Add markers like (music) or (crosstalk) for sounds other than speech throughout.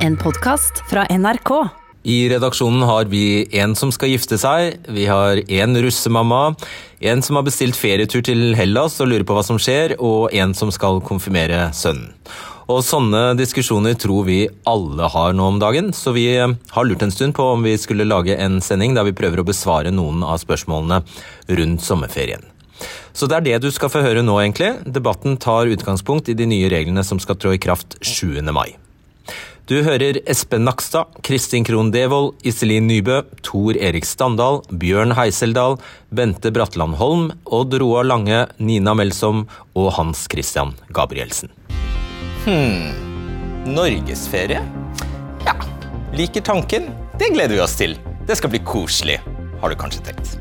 En podkast fra NRK. I redaksjonen har vi en som skal gifte seg, vi har en russemamma, en som har bestilt ferietur til Hellas og lurer på hva som skjer, og en som skal konfirmere sønnen. Og Sånne diskusjoner tror vi alle har nå om dagen, så vi har lurt en stund på om vi skulle lage en sending der vi prøver å besvare noen av spørsmålene rundt sommerferien. Så det er det du skal få høre nå, egentlig. Debatten tar utgangspunkt i de nye reglene som skal trå i kraft 7. mai. Du hører Espen Nakstad, Kristin Krohn Devold, Iselin Nybø, Tor Erik Standal, Bjørn Heiseldal, Bente Bratland Holm, Odd Roar Lange, Nina Melsom og Hans Christian Gabrielsen. Hmm. Norgesferie? Ja, liker tanken. Det gleder vi oss til. Det skal bli koselig, har du kanskje tenkt.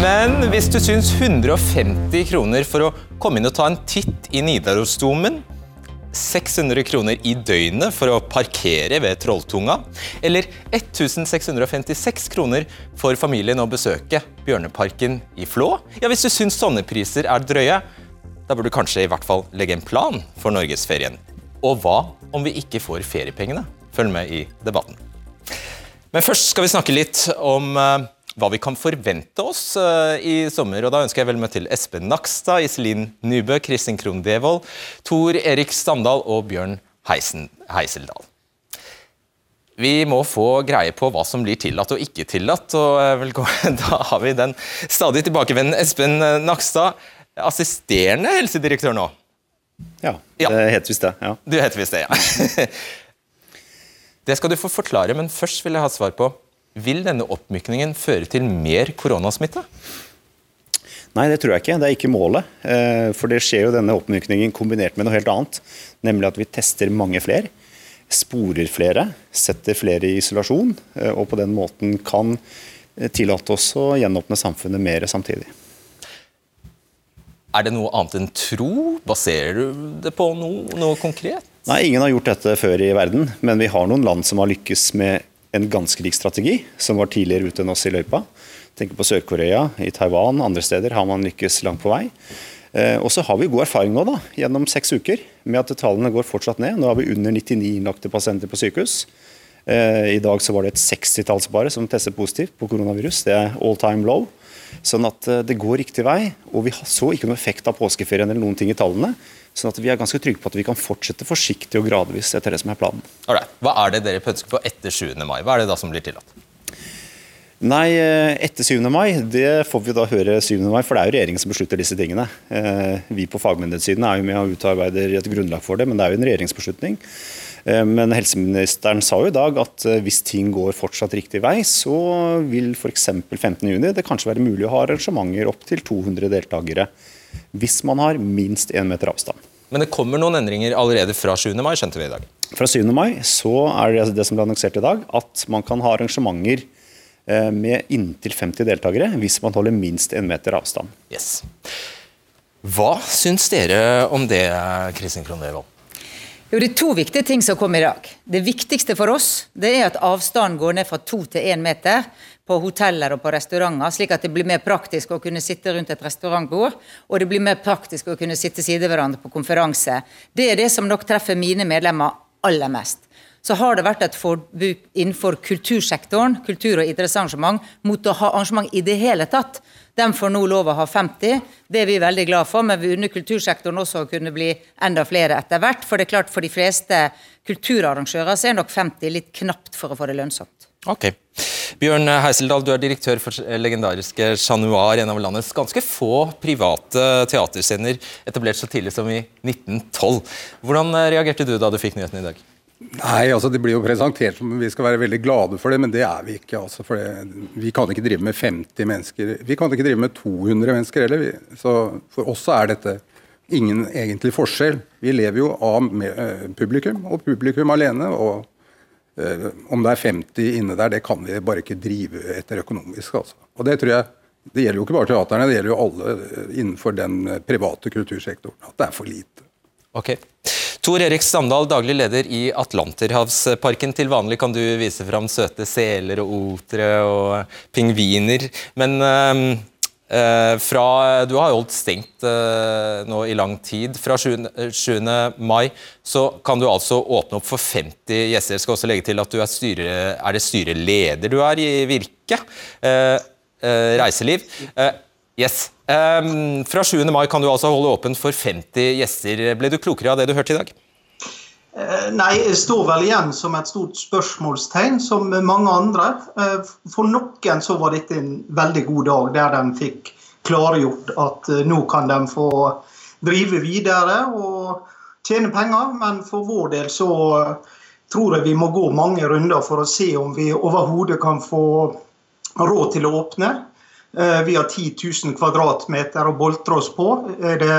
Men hvis du syns 150 kroner for å komme inn og ta en titt i Nidarosdomen, 600 kroner i døgnet for å parkere ved Trolltunga, eller 1656 kroner for familien å besøke Bjørneparken i Flå Ja, hvis du syns sånne priser er drøye, da bør du kanskje i hvert fall legge en plan for norgesferien. Og hva om vi ikke får feriepengene? Følg med i debatten. Men først skal vi snakke litt om eh, hva vi kan forvente oss uh, i sommer. og Da ønsker jeg vel møte til Espen Nakstad, Iselin Nybø, Kristin Krohn Devold, Tor Erik Standal og Bjørn Heisen, Heiseldal. Vi må få greie på hva som blir tillatt og ikke tillatt. og uh, (laughs) Da har vi den stadig tilbakevendende Espen Nakstad, assisterende helsedirektør nå. Ja, ja. det heter visst det. Ja. Du heter visst det, ja. (laughs) det skal du få forklare, men først vil jeg ha svar på vil denne oppmykningen føre til mer koronasmitte? Nei, det tror jeg ikke. Det er ikke målet. Eh, for det skjer jo denne oppmykningen kombinert med noe helt annet. Nemlig at vi tester mange flere, sporer flere, setter flere i isolasjon. Eh, og på den måten kan eh, tillate oss å gjenåpne samfunnet mer samtidig. Er det noe annet enn tro? Baserer du det på noe, noe konkret? Nei, ingen har gjort dette før i verden. Men vi har noen land som har lykkes med en ganske lik strategi, som var tidligere ute enn oss i løypa. Tenker på Sør-Korea, i Taiwan, andre steder har man lykkes langt på vei. Eh, og så har vi god erfaring nå, da, gjennom seks uker, med at tallene går fortsatt ned. Nå har vi under 99 innlagte pasienter på sykehus. Eh, I dag så var det et 60-talls bare som testet positivt på koronavirus. Det er all time low. Sånn at eh, det går riktig vei. Og vi så ikke noe effekt av påskeferien eller noen ting i tallene. Sånn at vi er ganske trygge på at vi kan fortsette forsiktig og gradvis etter det som er planen. Alright. Hva er det dere pønsker på etter 7. mai? Hva er det da som blir tillatt? Nei, eh, etter 7. mai, det får vi da høre 7. mai, for det er jo regjeringen som beslutter disse tingene. Eh, vi på fagmyndighetssiden er jo med og utarbeider et grunnlag for det, men det er jo en regjeringsbeslutning. Eh, men helseministeren sa jo i dag at hvis ting går fortsatt riktig vei, så vil f.eks. 15.6 det kanskje være mulig å ha arrangementer opp til 200 deltakere hvis man har minst én meter avstand. Men det kommer noen endringer allerede fra 7. mai, skjønte vi i dag? Fra 7. mai så er det det som ble annonsert i dag, at man kan ha arrangementer eh, med inntil 50 deltakere hvis man holder minst én meter avstand. Yes. Hva syns dere om det, Kristin Krohn Devold? Jo, Det er to viktige ting som kom i dag. Det viktigste for oss det er at avstanden går ned fra to til én meter på hoteller og på restauranter, slik at det blir mer praktisk å kunne sitte rundt et restaurantbord, og det blir mer praktisk å kunne sitte side hverandre på konferanse. Det er det som nok treffer mine medlemmer aller mest. Så har det vært et forbud innenfor kultursektoren, kultur- og idrettsarrangement, mot å ha arrangement i det hele tatt. De får nå lov å ha 50. Det er vi veldig glad for, men vi unner kultursektoren også å kunne bli enda flere etter hvert. For det er klart for de fleste kulturarrangører så er nok 50 litt knapt for å få det lønnsomt. Ok. Bjørn Heiseldal, du er direktør for legendariske Chat Noir, en av landets ganske få private teaterscener, etablert så tidlig som i 1912. Hvordan reagerte du da du fikk nyheten i dag? Nei, altså Det blir jo presentert som vi skal være veldig glade for det, men det er vi ikke. altså for det, Vi kan ikke drive med 50 mennesker. Vi kan ikke drive med 200 mennesker heller. Så For oss er dette ingen egentlig forskjell. Vi lever jo av eh, publikum, og publikum alene. og Uh, om det er 50 inne der, det kan vi bare ikke drive etter økonomisk. Altså. Og Det tror jeg, det gjelder jo ikke bare teaterne, det gjelder jo alle eh, innenfor den private kultursektoren. At det er for lite. Ok. Tor Erik Stamdal, daglig leder i Atlanterhavsparken. Til vanlig kan du vise fram søte seler og otere og pingviner. Men øh, fra, du har holdt stengt eh, nå i lang tid. Fra 7. 7. mai så kan du altså åpne opp for 50 gjester. Jeg skal også legge til at du er, styre, er det styreleder du er i Virke? Eh, reiseliv. Yes. Um, fra 7. mai kan du altså holde åpent for 50 gjester. Ble du klokere av det du hørte i dag? Eh, nei, jeg står vel igjen som et stort spørsmålstegn, som mange andre. Eh, for noen så var dette en veldig god dag, der de fikk klargjort at eh, nå kan de få drive videre og tjene penger. Men for vår del så tror jeg vi må gå mange runder for å se om vi overhodet kan få råd til å åpne. Vi har 10 000 kvadratmeter å boltre oss på. Er det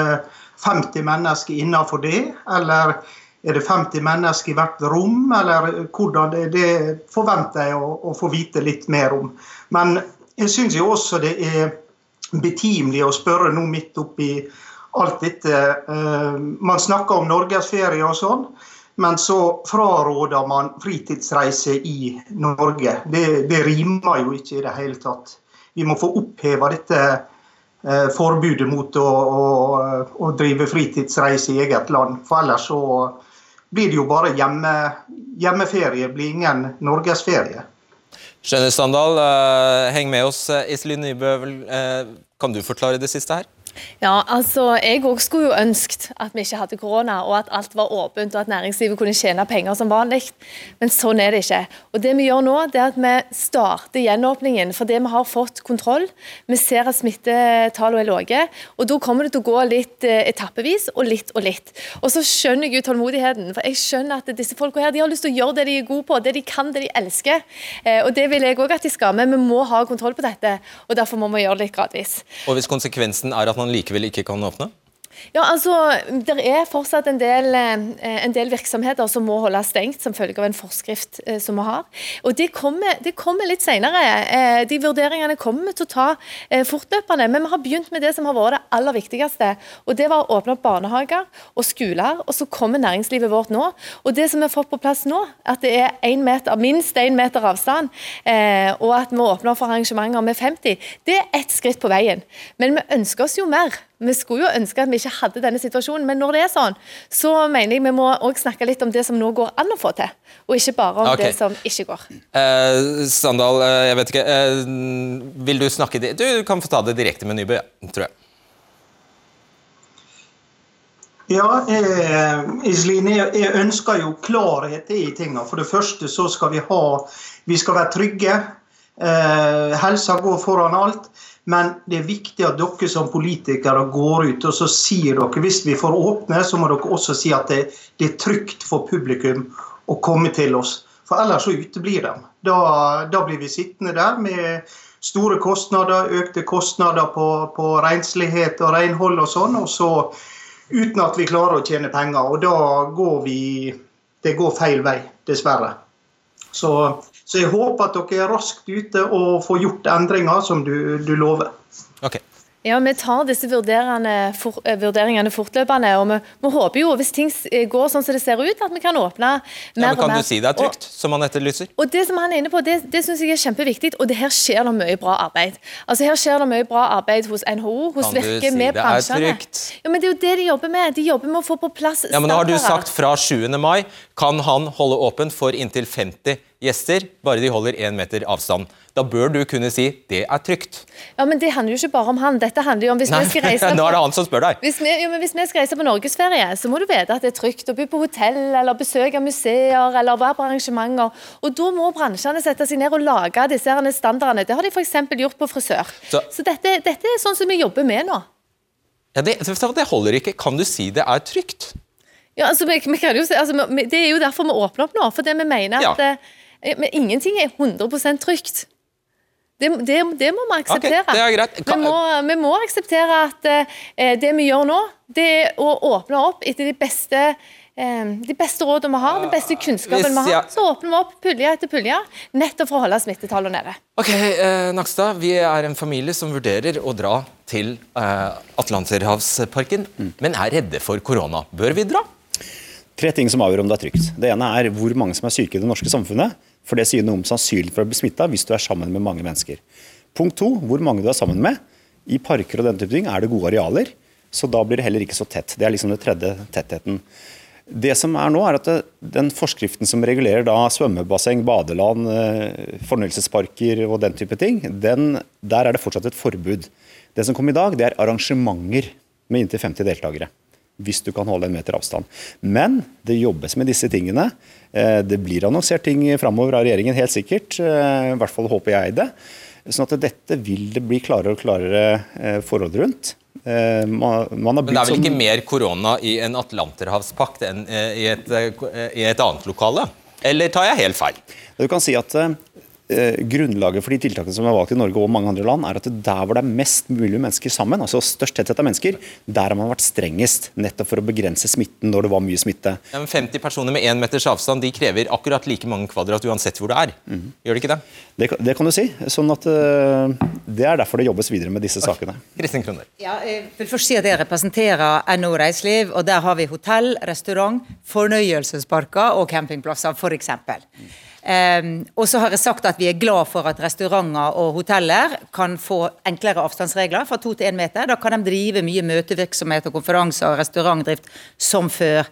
50 mennesker innenfor det, eller er det 50 mennesker i hvert rom, eller hvordan det, det forventer jeg å, å, få vite litt mer om. Men jeg syns også det er betimelig å spørre nå midt oppi alt dette. Uh, man snakker om norgesferie og sånn, men så fraråder man fritidsreise i Norge. Det, det, rimer jo ikke i det hele tatt. Vi må få oppheva dette eh, forbudet mot å, å, å drive fritidsreise i eget land. For ellers så blir det jo bare hjemme, hjemmeferie, blir ingen norgesferie. Skjønner Sandal, eh, heng med oss. Eh, Iselin Nybø, uh, kan du forklare det siste her? Ja, altså, Jeg òg skulle jo ønsket at vi ikke hadde korona, og at alt var åpent og at næringslivet kunne tjene penger som vanlig. Men sånn er det ikke. Og Det vi gjør nå, det er at vi starter gjenåpningen fordi vi har fått kontroll. Vi ser at smittetallene er lave. Og da kommer det til å gå litt eh, etappevis og litt og litt. Og så skjønner jeg utålmodigheten. For jeg skjønner at disse folka her, de har lyst til å gjøre det de er gode på, det de kan, det de elsker. Eh, og det vil jeg òg at de skal. Men vi må ha kontroll på dette, og derfor må vi gjøre det litt gradvis. Og hvis konsekvensen er at man likevel ikke kan åpne? Ja, altså, Det er fortsatt en del, eh, en del, virksomheter som må holde stengt som følge av en forskrift eh, som vi har. Og Det kommer, det kommer litt senere. Eh, de vurderingene kommer vi til å ta fortløpende. Men vi har begynt med det som har vært det aller viktigste. og Det var å åpne opp barnehager og skoler. Og så kommer næringslivet vårt nå. Og det som vi har fått på plass nå, at det er meter, minst én meter avstand, og at vi åpner for arrangementer med 50, det er ett skritt på veien. Men vi ønsker oss jo mer. Vi skulle jo ønske at vi ikke hadde denne situasjonen, men når det er sånn, så mener jeg vi må også snakke litt om det som nå går an å få til, og ikke bare om okay. det som ikke går. Eh, Sandal, eh, jeg vet ikke eh, Vil du snakke Du kan få ta det direkte med Nybø, tror jeg. Ja, Iselin, jeg, jeg ønsker jo klarhet i tingene. For det første så skal vi ha Vi skal være trygge. Eh, helsa går foran alt. Men det er viktig at dere som politikere går ut og så sier dere hvis vi får åpne, så må dere også si at det, det er trygt for publikum å komme til oss. For ellers så uteblir de. Da, da, blir vi sittende der med store kostnader, økte kostnader på, på renslighet og renhold og sånn, og så uten at vi klarer å tjene penger. Og da går vi Det går feil vei, dessverre. Så så jeg håper at dere er raskt ute og får gjort endringer som du, du lover. Ja, Vi tar disse for, eh, vurderingene fortløpende. og vi, vi, håper jo, hvis ting eh, går sånn som det ser ut, at vi kan åpne mer ja, men Kan du si det er trygt, og, som han etterlyser? Og Det som han er inne på, det, det synes jeg er kjempeviktig. Og det her skjer det mye bra arbeid. Altså Her skjer det mye bra arbeid hos NHO, hos kan Virke, si med bransjene. Det er trygt? Ja, men Det er jo det de jobber med. De jobber med å få på plass Ja, men Nå har du sagt fra 7. mai kan han holde åpent for inntil 50 gjester, bare de holder én meter avstand. Da bør du kunne si det er trygt. Ja, Men det handler jo ikke bare om han. Dette handler jo om hvis Nei, vi skal reise på, (laughs) Nå er det han som spør deg. Hvis vi, ja, hvis vi skal reise på norgesferie, så må du vite at det er trygt å bo på hotell eller besøke museer eller være på arrangementer. Og Da må bransjene sette seg ned og lage disse standardene. Det har de f.eks. gjort på frisør. Så, så dette, dette, er sånn som vi jobber med nå. Ja, det, det holder ikke. Kan du si det er trygt? Ja, altså, vi, vi jo si, altså, Det er jo derfor vi åpner opp nå. For det vi mener at ja. Eh, men ingenting er 100% trygt. Det, det, det, må vi akseptere. Okay, det er greit. Vi, må, vi, må, akseptere at eh, det vi gjør nå, det er å åpne opp etter de beste, eh, de beste rådene vi har, den beste kunnskapen Hvis, vi har. Så åpner vi opp pulje etter pulje, nettopp for å holde smittetallene nede. Ok, eh, Nakstad, Vi er en familie som vurderer å dra til eh, Atlanterhavsparken, mm. men er redde for korona. Bør vi dra? Tre ting som avgjør om det er trygt. Det ene er hvor mange som er syke i det norske samfunnet. For det sier noe om sannsynligheten for å bli smitta hvis du er sammen med mange mennesker. Punkt to, hvor mange du er sammen med. I parker og den type ting er det gode arealer, så da blir det heller ikke så tett. Det er liksom den tredje tettheten. Det som er nå er at Den forskriften som regulerer da svømmebasseng, badeland, eh, fornøyelsesparker og den type ting, den, der er det fortsatt et forbud. Det som kom i dag, det er arrangementer med inntil 50 deltakere. Hvis du kan holde en meter avstand. Men det jobbes med disse tingene. Eh, det blir annonsert ting framover av regjeringen, helt sikkert. Eh, I hvert fall håper jeg det. Sånn at dette vil det bli klarere og klarere forhold rundt. Eh, man, man Men det er vel ikke mer korona i en atlanterhavspakt enn eh, i et, eh, i et annet lokale? Eller tar jeg helt feil? Du kan si at Eh, grunnlaget for de tiltakene som er valgt i Norge og mange andre land, er at der hvor det er mest mulig mennesker sammen, altså størst tetthet av mennesker, der har man vært strengest. Nettopp for å begrense smitten når det var mye smitte. Ja, men 50 personer med én meters avstand de krever akkurat like mange kvadrat uansett hvor det er. Mm. Gjør det ikke det? det? Det, kan du si. Sånn at uh, Det er derfor det jobbes videre med disse sakene. Kristin Kroner. Ja, jeg vil først si at jeg representerer NO Reiseliv, og der har vi hotell, restaurant, fornøyelsesparker og campingplasser, f.eks. Um, og så har jeg sagt at vi er glad for at restauranter og hoteller kan få enklere avstandsregler fra to til én meter. Da kan de drive mye møtevirksomhet og konferanser og restaurantdrift som før.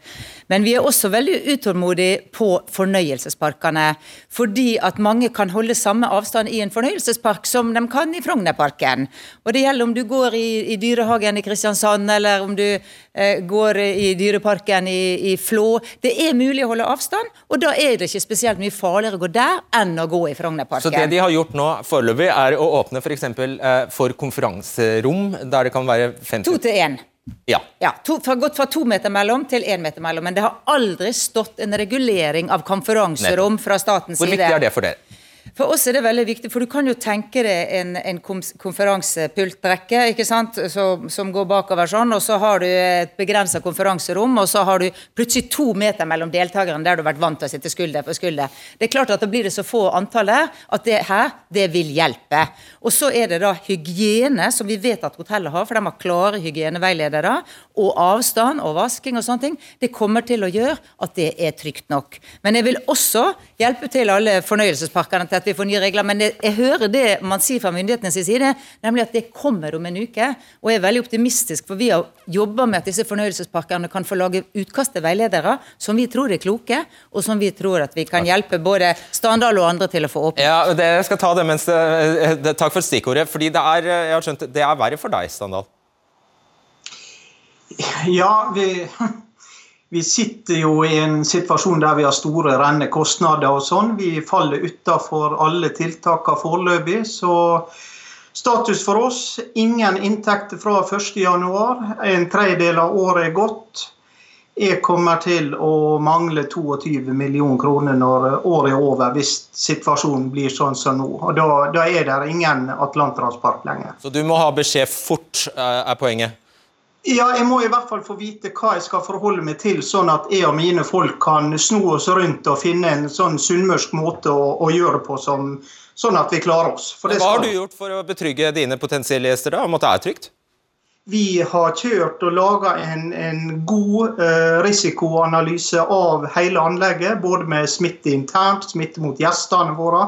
Men vi er også veldig utålmodige på fornøyelsesparkene. Fordi at mange kan holde samme avstand i en fornøyelsespark som de kan i Frognerparken. Og det gjelder om du går i, i Dyrehagen i Kristiansand, eller om du eh, går i Dyreparken i, i, Flå. Det er mulig å holde avstand, og da er det ikke spesielt mye farligere å gå der enn å gå i Frognerparken. Så det de har gjort nå foreløpig, er å åpne f.eks. For, eh, for konferanserom der det kan være 50 To til én. Ja. ja to, fra, gått fra to meter mellom til én meter mellom. Men det har aldri stått en regulering av konferanserom fra statens side. Hvor viktig er det for dere? For oss er det veldig viktig, for du kan jo tenke deg en, en konferansepultrekke ikke sant, så, som går bakover sånn, og så har du et begrensa konferanserom, og så har du plutselig to meter mellom deltakerne der du har vært vant til å sitte skulder på skulder. Det er klart at Da blir det så få antallet at det her, det vil hjelpe. Og så er det da hygiene, som vi vet at hotellet har, for de har klare hygieneveiledere, og avstand og vasking og sånne ting. Det kommer til å gjøre at det er trygt nok. Men jeg vil også hjelpe til alle fornøyelsesparkene til at vi får nye regler. Men jeg, jeg hører det man sier fra myndighetenes side, nemlig at det kommer om en uke. Og jeg er veldig optimistisk, for vi har jobba med at disse fornøyelsesparkene kan få lage utkast til veiledere som vi tror er kloke, og som vi tror at vi kan hjelpe både Standal og andre til å få åpne. Ja, det, jeg skal ta det mens det, det, Takk for stikkordet. fordi det er, jeg har skjønt, det er verre for deg, Standal? Ja, vi vi sitter jo i en situasjon der vi har store rennekostnader og sånn. Vi faller utafor alle tiltakene foreløpig. Så status for oss ingen inntekter fra 1.1. En tredjedel av året er gått. Jeg kommer til å mangle 22 millioner kroner når året er over, hvis situasjonen blir sånn som nå. Og Da, da er det ingen Atlanterhavspark lenger. Så du må ha beskjed fort, er poenget? Ja, jeg må i hvert fall få vite hva jeg skal forholde meg til, sånn at jeg og mine folk kan sno oss rundt og finne en sånn sunnmørsk måte å, å, gjøre det på, som, sånn at vi klarer oss. hva har du gjort for å betrygge dine potensielle gjester da, om at det er trygt? Vi har kjørt og laga en, en, god uh, risikoanalyse av hele anlegget. Både med smitte internt, smitte mot gjestene våre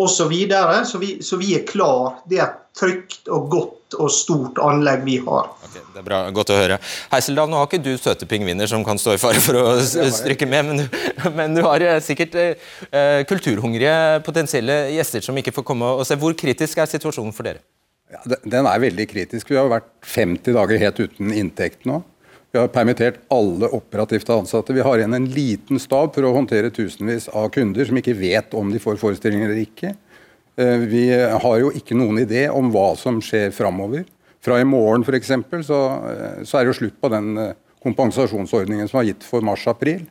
osv. Så, videre. så, vi, så vi er klar. Det er et trygt og godt og stort anlegg vi har. Okay, det er bra, Godt å høre. Heiseldal, nå har ikke du søte pingviner som kan stå i fare for å strykke med, men du, men du har eh, sikkert eh, kulturhungrige potensielle gjester som ikke får komme og se. Hvor kritisk er situasjonen for dere? Ja, den er veldig kritisk. Vi har vært 50 dager helt uten inntekt nå. Vi har permittert alle operativt ansatte. Vi har igjen en liten stab for å håndtere tusenvis av kunder som ikke vet om de får forestillinger eller ikke. Eh, vi har jo ikke noen idé om hva som skjer framover. Fra i morgen f.eks. Så, eh, så er det jo slutt på den eh, kompensasjonsordningen som var gitt for mars-april.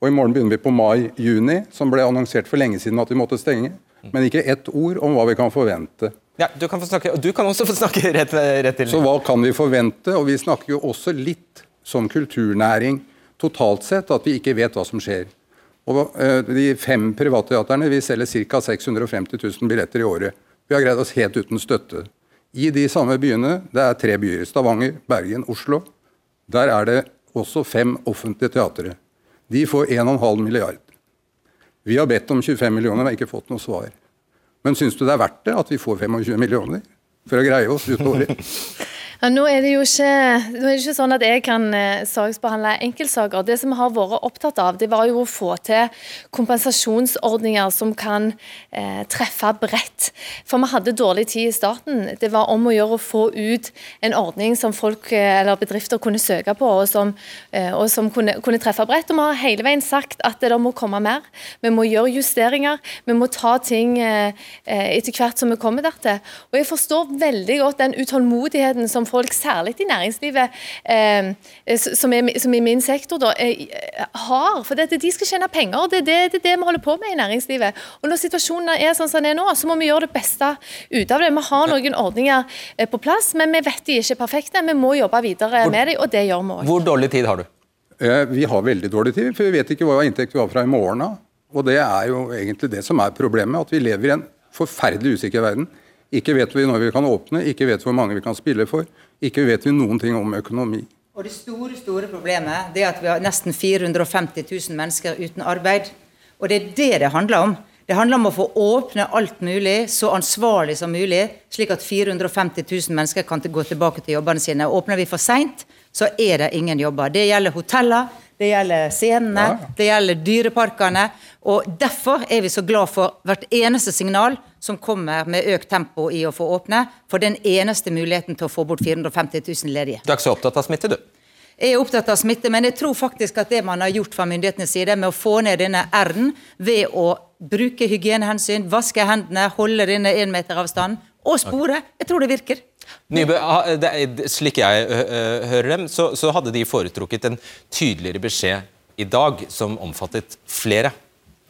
Og I morgen begynner vi på mai-juni, som ble annonsert for lenge siden at vi måtte stenge. Men ikke ett ord om hva vi kan forvente. Ja, Du kan, få snakke, du kan også få snakke rett, rett til. Så hva kan vi forvente? Og vi snakker jo også litt som kulturnæring totalt sett, at vi ikke vet hva som skjer. Og eh, De fem privatteaterne vi selger ca. 650 000 billetter i året. Vi har greid oss helt uten støtte. I de samme byene, det er tre byer, Stavanger, Bergen, Oslo, der er det også fem offentlige teatre. De får 1,5 milliard. Vi har bedt om 25 millioner men ikke fått noe svar. Men syns du det er verdt det at vi får 25 millioner? for å greie oss ut året. (laughs) Ja, nå, er ikke, nå er det ikke sånn at jeg kan eh, saksbehandle enkeltsaker. Det som vi har vært opptatt av, det var jo å få til kompensasjonsordninger som kan eh, treffe bredt. For vi hadde dårlig tid i starten. Det var om å gjøre å få ut en ordning som folk eh, eller bedrifter kunne søke på, og som, eh, og som kunne, kunne, treffe bredt. Og vi har hele veien sagt at det må komme mer. Vi må gjøre justeringer. Vi må ta ting eh, eh, etter hvert som vi kommer dertil. Og jeg forstår veldig godt den utålmodigheten som folk, særlig i næringslivet, eh, som, er, som er min sektor, da, eh, har. For det, de skal tjene penger. Det er det, det, det, vi holder på med i næringslivet. Og Når situasjonen er sånn som den er nå, så må vi gjøre det beste ut av det. Vi har noen ordninger eh, på plass, men vi vet de ikke er perfekte. Vi må jobbe videre hvor, med dem, og det gjør vi òg. Hvor dårlig tid har du? Eh, vi har veldig dårlig tid, for vi vet ikke hva inntekt vi har fra i morgen av. Og det er jo egentlig det som er problemet, at vi lever i en forferdelig usikker verden. Ikke vet vi når vi kan åpne, ikke vet hvor mange vi kan spille for. Ikke vet vi noen ting om økonomi. Og Det store store problemet det er at vi har nesten 450 000 mennesker uten arbeid. Og Det er det det handler om. Det handler om å få åpne alt mulig så ansvarlig som mulig, slik at 450 000 mennesker kan gå tilbake til jobbene sine. Åpner vi for seint, så er det ingen jobber. Det gjelder hoteller, det gjelder scenene, ja. det gjelder dyreparkene. Og Derfor er vi så glad for hvert eneste signal som kommer med økt tempo i å få åpne, for den eneste muligheten til å få bort 450 000 ledige. Du er ikke så opptatt av smitte, du? Jeg er opptatt av smitte, men jeg tror faktisk at det man har gjort fra myndighetenes side med å få ned denne R-en ved å bruke hygienehensyn, vaske hendene, holde denne énmeteravstanden meter avstand og spore, jeg tror det virker. Nybø, Slik jeg hører dem, så, så hadde de foretrukket en tydeligere beskjed i dag som omfattet flere.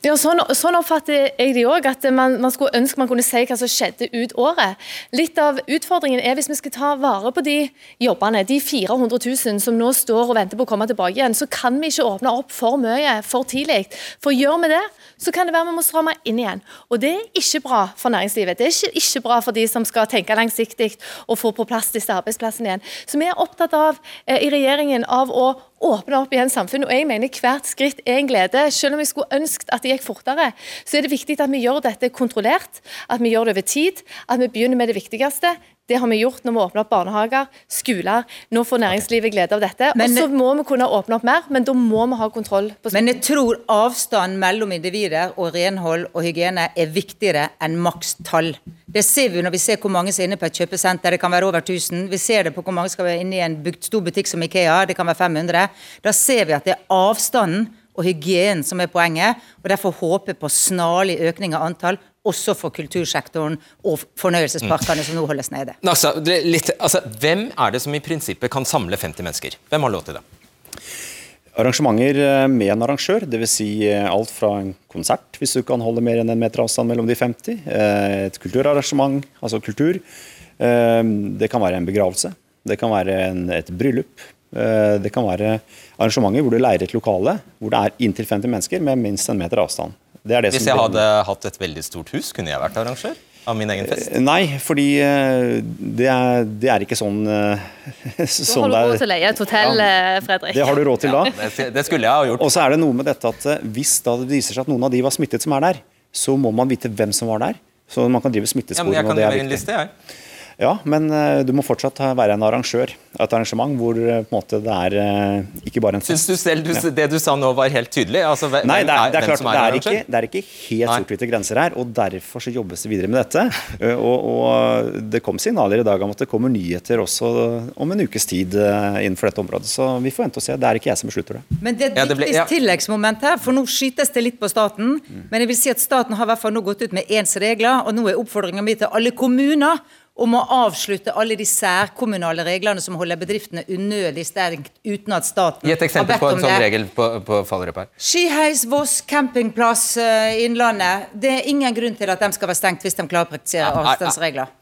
Ja, sånn, sånn, oppfatter jeg det òg. At man, man, skulle ønske man kunne si hva som skjedde ut året. Litt av utfordringen er hvis vi skal ta vare på de jobbene, de 400 000 som nå står og venter på å komme tilbake igjen, så kan vi ikke åpne opp for mye for tidlig. For gjør vi det, så kan det være vi må stramme inn igjen. Og det er ikke bra for næringslivet. Det er ikke, ikke bra for de som skal tenke langsiktig og få på plass disse arbeidsplassene igjen. Så vi er opptatt av eh, i regjeringen av å åpne opp igjen samfunnet. Og jeg mener hvert skritt er en glede. Selv om jeg skulle ønsket at det gikk fortere, så er det viktig at vi gjør dette kontrollert, at vi gjør det over tid, at vi begynner med det viktigste. Det har vi gjort når vi åpner opp barnehager, skoler. Nå får næringslivet glede av dette. Og så må vi kunne åpne opp mer, men da må vi ha kontroll. på Men jeg tror avstand mellom individer og renhold og hygiene er viktigere enn makstall. Det ser vi når vi ser hvor mange som er inne på et kjøpesenter. Det kan være over 1000. Vi ser det på hvor mange skal være inne i en stor butikk som Ikea. Det kan være 500. Da ser vi at det er avstanden og hygienen som er poenget. og Derfor håper på snarlig økning av antall også for kultursektoren og fornøyelsesparkene som nå holdes nede. Altså, litt, altså, hvem er det som i prinsippet kan samle 50 mennesker? Hvem har lov til det? Arrangementer eh, med en arrangør, dvs. Si eh, alt fra en konsert, hvis du kan holde mer enn en meter avstand mellom de 50, eh, et kulturarrangement, altså kultur. Det kan være en begravelse, det kan være en, et bryllup. Det kan være arrangementer hvor du leier et lokale hvor det er inntil 50 mennesker med minst en meter avstand. Det det Hvis jeg hadde hatt et veldig stort hus, kunne jeg vært arrangør? Av min egen fest? Eh, nei, fordi eh, det er, det er ikke sånn, eh, (laughs) sånn Da har du råd til å leie et hotell, ja, Fredrik. Det har du råd til da. Ja, det skulle jeg ha gjort. Og så er det noe med dette at hvis da det viser seg at noen av de var smittet som er der, så må man vite hvem som var der. Så man kan drive smittesporing. Ja, men jeg kan levere en liste, jeg. Ja, men uh, du må fortsatt være en arrangør av et arrangement hvor uh, på en måte det er uh, ikke bare en fest. Syns du selv du, ja. det du sa nå var helt tydelig? Altså, hvem, Nei, det er, det er klart, er det, er ikke, det er ikke helt sort-hvite grenser her. og Derfor så jobbes det videre med dette. (laughs) og, og, Det kom signaler i dag om at det kommer nyheter også om en ukes tid innenfor dette området. Så vi får vente og se. Det er ikke jeg som beslutter det. Men det er et ja, viktig ja. tilleggsmoment her, for nå skytes det litt på staten. Mm. Men jeg vil si at staten har i hvert fall nå gått ut med ens regler, og nå er oppfordringa mi til alle kommuner om å avslutte alle de særkommunale reglene som holder bedriftene unødig stengt uten at staten har bedt om det. Gi et eksempel på en sånn regel på, på Fallerup her. Skiheis, Voss, campingplass uh, Innlandet. Det er ingen grunn til at de skal være stengt hvis de klarer å praktisere avstandsregler.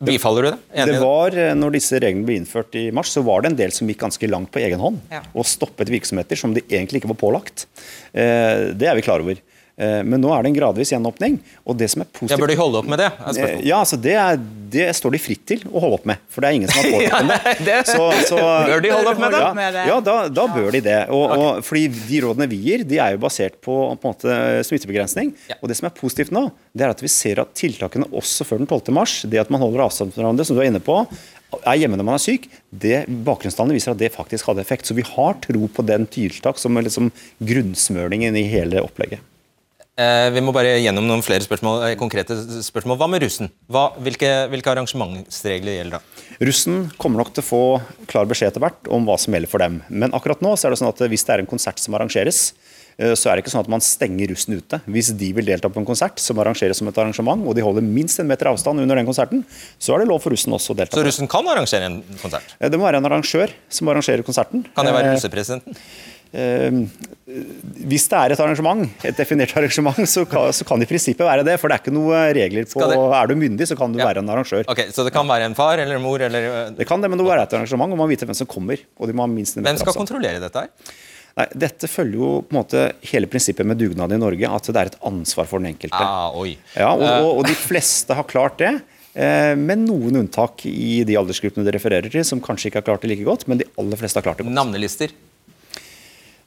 Bifaller du det? Enig det var, eh, når disse reglene ble innført i mars, så var det en del som gikk ganske langt på egen hånd. Ja. Og stoppet virksomheter som de egentlig ikke var pålagt. Eh, det er vi klar over. Eh, Men nå er det en gradvis gjenåpning. og det som er Ja, positivt... bør de holde opp med det? er Eh. Ja, altså det, er, det står de fritt til å holde opp med, for det er ingen som har (laughs) pålagt dem det. det- Så, så, Bør de holde opp med det? Ja, ja da, da bør de det. Og, og, fordi de rådene vi gir, de er jo basert på, på en måte, smittebegrensning. Og det som er positivt nå, det er at vi ser at tiltakene også før den 12. mars, det at man holder avstand fra hverandre, som du er inne på, er hjemme når man er syk, det bakgrunnstallene viser at det faktisk hadde effekt. Så vi har tro på den tiltak som er liksom grunnsmøringen i hele opplegget. Eh, vi må bare gjennom noen flere spørsmål, eh, konkrete spørsmål. Hva med russen? Hva, hvilke, hvilke arrangementsregler gjelder da? Russen kommer nok til å få klar beskjed etter hvert om hva som gjelder for dem. Men akkurat nå så er det sånn at hvis det er en konsert som arrangeres, eh, så er det ikke sånn at man stenger russen ute. Hvis de vil delta på en konsert som arrangeres som et arrangement, og de holder minst en meter avstand under den konserten, så er det lov for russen også å delta. Så russen kan arrangere en konsert? Eh, Det må være en arrangør som arrangerer konserten. Kan det være Eh, russepresidenten? Eh, Hvis det er et arrangement, et definert (laughs) arrangement, så kan, så kan i prinsippet være det. For det er ikke noe regler på det- Er du myndig, så kan du Ja. være en arrangør. Ok, Så det kan være en far eller en mor eller eh, Det kan det, men det må være et arrangement, og man må vite hvem som kommer. Og de må ha minst en Hvem skal kontrollere dette her? Nei, Dette følger jo på en måte hele prinsippet med dugnad i Norge, at det er et ansvar for den enkelte. Ah, oi. Ja, og, og, og de fleste har klart det. Eh, med noen unntak i de aldersgruppene du refererer til, som kanskje ikke har klart det like godt, men de aller fleste har klart det godt. Navnelister?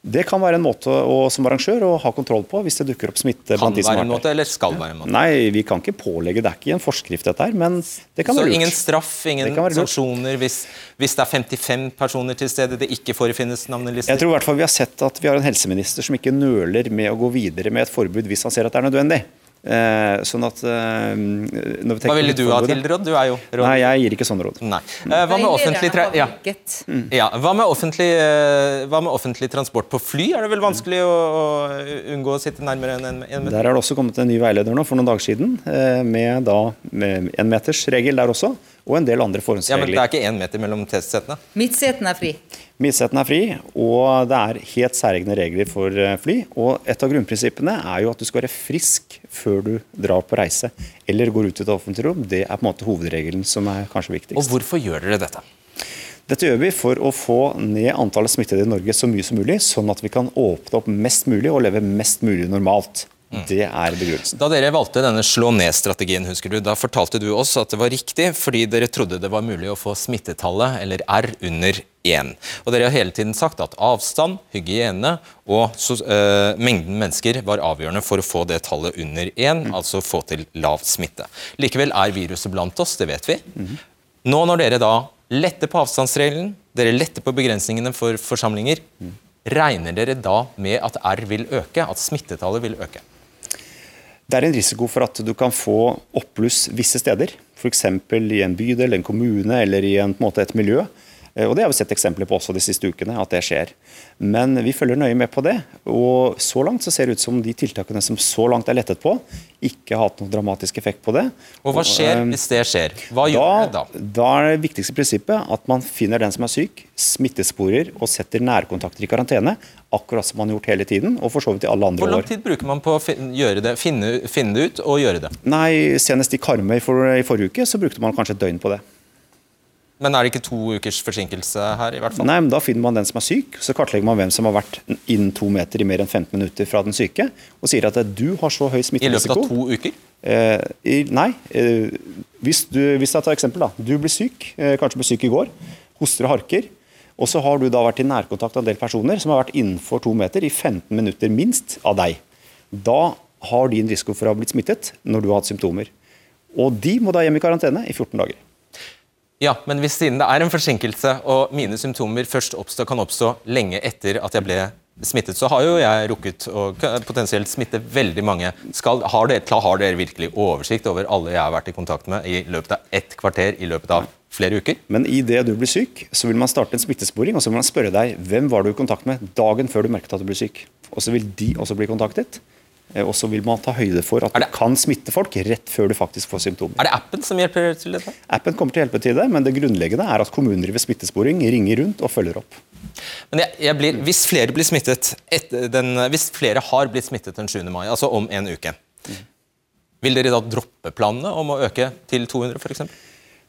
Det kan være en måte å, som arrangør å ha kontroll på hvis det dukker opp smitte Kan være en måte, eller skal være en måte? Nei, vi kan ikke pålegge, det er ikke en forskrift dette her, men det kan Så være lurt. ingen straff, ingen sanksjoner hvis, hvis det er 55 personer til stede det ikke forefinnes navnelister? Jeg tror i hvert fall vi har sett at vi har en helseminister som ikke nøler med å gå videre med et forbud hvis han ser at det er nødvendig. Eh, sånn at eh, når vi Hva ville du ha til råd? Du er jo råd. Nei, jeg gir ikke sånne råd. Nei. Eh, Hva med offentlig, tra ja. Mm. Ja. Hva, med offentlig, eh, hva med offentlig transport på fly? Er det vel vanskelig å, å unngå å sitte nærmere enn en, en meter? Der er det også kommet en ny veileder nå for noen dager siden, eh, med da med en meters regel der også, og en del andre forhåndsregler. Ja, men Det er ikke én meter mellom testsetene? Midtsetene er fri. Midtsetene er fri, og det er helt særegne regler for eh, fly. Og et av grunnprinsippene er jo at du skal være frisk før du drar på reise eller går ut i et offentlig rom. Det er på en måte hovedregelen som er kanskje viktigst. Og hvorfor gjør dere dette? Dette gjør vi for å få ned antallet smittede i Norge så mye som mulig, sånn at vi kan åpne opp mest mulig og leve mest mulig normalt. Det er begrunnelsen. Da dere valgte denne slå ned-strategien, husker du, da fortalte du oss at det var riktig fordi dere trodde det var mulig å få smittetallet, eller R, under 1. Og dere har hele tiden sagt at avstand, hygiene og så, eh, mengden mennesker var avgjørende for å få det tallet under 1, altså få til lav smitte. Likevel er viruset blant oss, det vet vi. Nå når dere da letter på avstandsregelen, dere letter på begrensningene for forsamlinger, regner dere da med at R vil øke, at smittetallet vil øke? Det er en risiko for at du kan få oppbluss visse steder. F.eks. i en bydel, en kommune eller i en, en måte, et miljø. Eh, Og Det har vi sett eksempler på også de siste ukene, at det skjer. Men vi følger nøye med på det. Og så langt så ser det ut som de tiltakene som så langt er lettet på, ikke har hatt noen dramatisk effekt på det. Og hva skjer eh, hvis det skjer? Hva gjør det da, da? da er det viktigste prinsippet at man finner den som er syk, smittesporer og setter nærkontakter i karantene. Akkurat som man har gjort hele tiden, og for så vidt i alle andre år. Hvor lang tid bruker man på å det, finne, finne det ut og gjøre det? Nei, Senest i Karmøy for, i forrige uke så brukte man kanskje et døgn på det. Men er det ikke to ukers forsinkelse her, i hvert fall? Nei, men Da finner man den som er syk, så kartlegger man hvem som har vært innen to meter i mer enn 15 minutter fra den syke, og sier at du har så høy I løpet av to uker? Eh, i, nei. Eh, hvis, du, hvis jeg tar eksempel, da. Du blir syk, eh, kanskje ble syk i går, hoster og harker. Og så har du da vært i nærkontakt av en del personer som har vært innenfor to meter i 15 minutter minst av deg. Da har din risiko for å ha blitt smittet når du har hatt symptomer. Og de må da hjem i karantene i 14 dager. Ja, men hvis siden det er en forsinkelse, og mine symptomer først oppstå, kan oppstå lenge etter at jeg ble smittet, så har jo jeg rukket å potensielt smitte veldig mange. Skal, har, dere, har dere virkelig oversikt over alle jeg har vært i kontakt med i løpet av ett kvarter i løpet av flere uker? Men idet du blir syk, så vil man starte en smittesporing, og så vil man spørre deg hvem var du i kontakt med dagen før du merket at du ble syk. Og så vil de også bli kontaktet. Eh, Og så vil man ta høyde for at det... du kan smitte folk rett før du faktisk får symptomer. Er det appen som hjelper til dette? Appen kommer til å hjelpe til det, men det grunnleggende er at kommuner driver smittesporing, ringer rundt og følger opp. Men jeg, jeg blir, hvis flere blir smittet den, Hvis flere har blitt smittet den 7. mai, altså om en uke, vil dere da droppe planene om å øke til 200 f.eks.?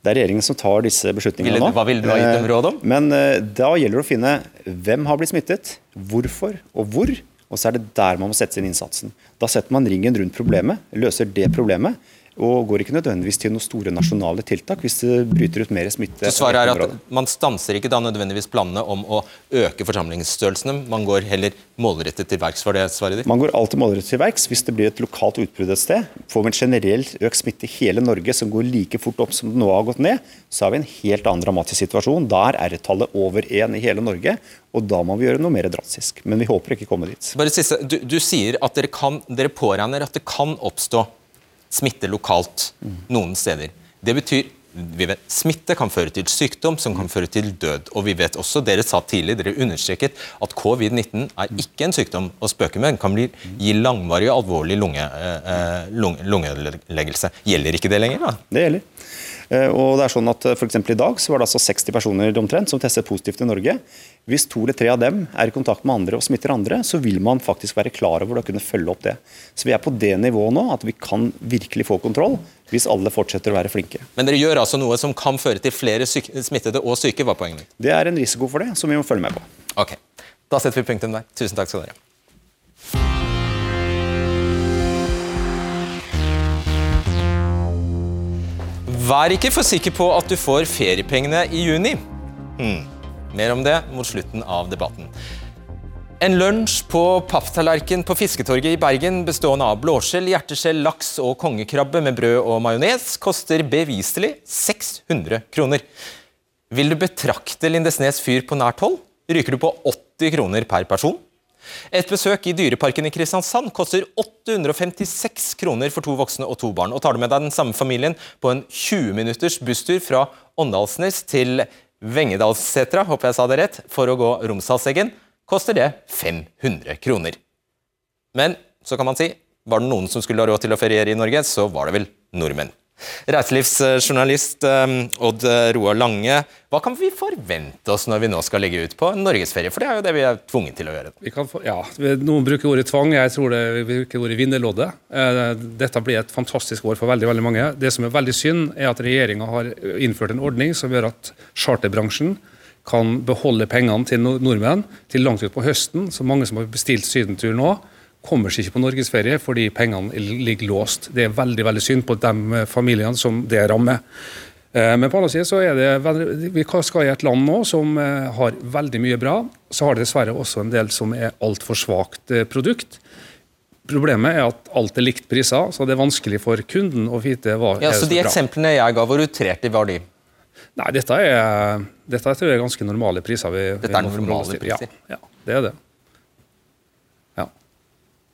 Det er regjeringen som tar disse beslutningene nå. hva ville du ha gitt dem Eh, råd om? Men eh, da gjelder det å finne hvem har blitt smittet, hvorfor og hvor. Og så er det der man må sette inn innsatsen. Da setter man ringen rundt problemet, løser det problemet, og går ikke nødvendigvis til noen store nasjonale tiltak hvis det bryter ut mer smitte. Så svaret er at Man stanser ikke da nødvendigvis planene om å øke forsamlingsstørrelsene, man går heller målrettet til verks? Var det svaret ditt? Man går alltid målrettet til verks hvis det blir et lokalt utbrudd et sted. Får vi en generelt økt smitte i hele Norge som går like fort opp som det nå har gått ned, så har vi en helt annen dramatisk situasjon. Da er R-tallet over én i hele Norge, og da må vi gjøre noe mer drastisk. Men vi håper ikke komme dit. Bare siste, du, du sier at dere, kan, dere påregner at det kan oppstå smitte lokalt noen steder. Det betyr vi vet, Smitte kan føre til sykdom, som kan føre til død. Og vi vet også, Dere sa tidlig, dere understreket at covid-19 er ikke en sykdom å spøke med. Den kan bli, gi langvarig og alvorlig lunge, eh, lunge, lungeleggelse. Gjelder ikke det lenger? da? Det gjelder. Eh, og det er sånn at for I dag så var det altså 60 personer omtrent som testet positivt i Norge. Hvis to eller tre av dem er i kontakt med andre og smitter andre, så vil man faktisk være klar over å kunne følge opp det. Så Vi er på det nivået nå at vi kan virkelig få kontroll hvis alle fortsetter å være flinke. Men dere gjør altså noe som kan føre til flere smittede og syke? var poenget? Det er en risiko for det, som vi må følge med på. Ok, Da setter vi punktum der. Tusen takk skal dere Vær ikke for sikker på at du får feriepengene i juni. Hmm. Mer om det mot slutten av debatten. En lunsj på papptallerken på Fisketorget i Bergen bestående av blåskjell, hjerteskjell, laks og kongekrabbe med brød og majones koster beviselig 600 kroner. Vil du betrakte Lindesnes fyr på nært hold, ryker du på 80 kroner per person. Et besøk i Dyreparken i Kristiansand koster 856 kroner for to voksne og to barn. Og Tar du med deg den samme familien på en 20 minutters busstur fra Åndalsnes til Vengedalssetra, håper jeg sa det rett, for å gå Romsdalseggen, koster det 500 kroner. Men så kan man si, var det noen som skulle ha råd til å feriere i Norge, så var det vel nordmenn. Reiselivsjournalist um, Odd Roar Lange, hva kan vi forvente oss når vi nå skal legge ut på norgesferie? For det er jo det vi er tvunget til å gjøre. Få, ja, Noen bruker ordet tvang, jeg tror det vi bruker ordet vinnerlodde. Eh, dette blir et fantastisk år for veldig veldig mange. Det som er veldig synd, er at regjeringa har innført en ordning som gjør at charterbransjen kan beholde pengene til nordmenn til langt utpå høsten. Så mange som har bestilt sydentur nå, kommer seg ikke på norgesferie fordi pengene ligger låst. Det er veldig veldig synd på de eh, familiene som det rammer. Eh, men på andre siden så er det, vi skal i et land nå som eh, har veldig mye bra. Så har det dessverre også en del som er altfor svakt produkt. Problemet er at alt er likt priser, så det er vanskelig for kunden å vite hva ja, er så Så de eksemplene jeg ga, hvor utrerte var de? Nei, dette er, dette er ganske normale priser. Vi, dette er normale priser? Ja, ja, det er det.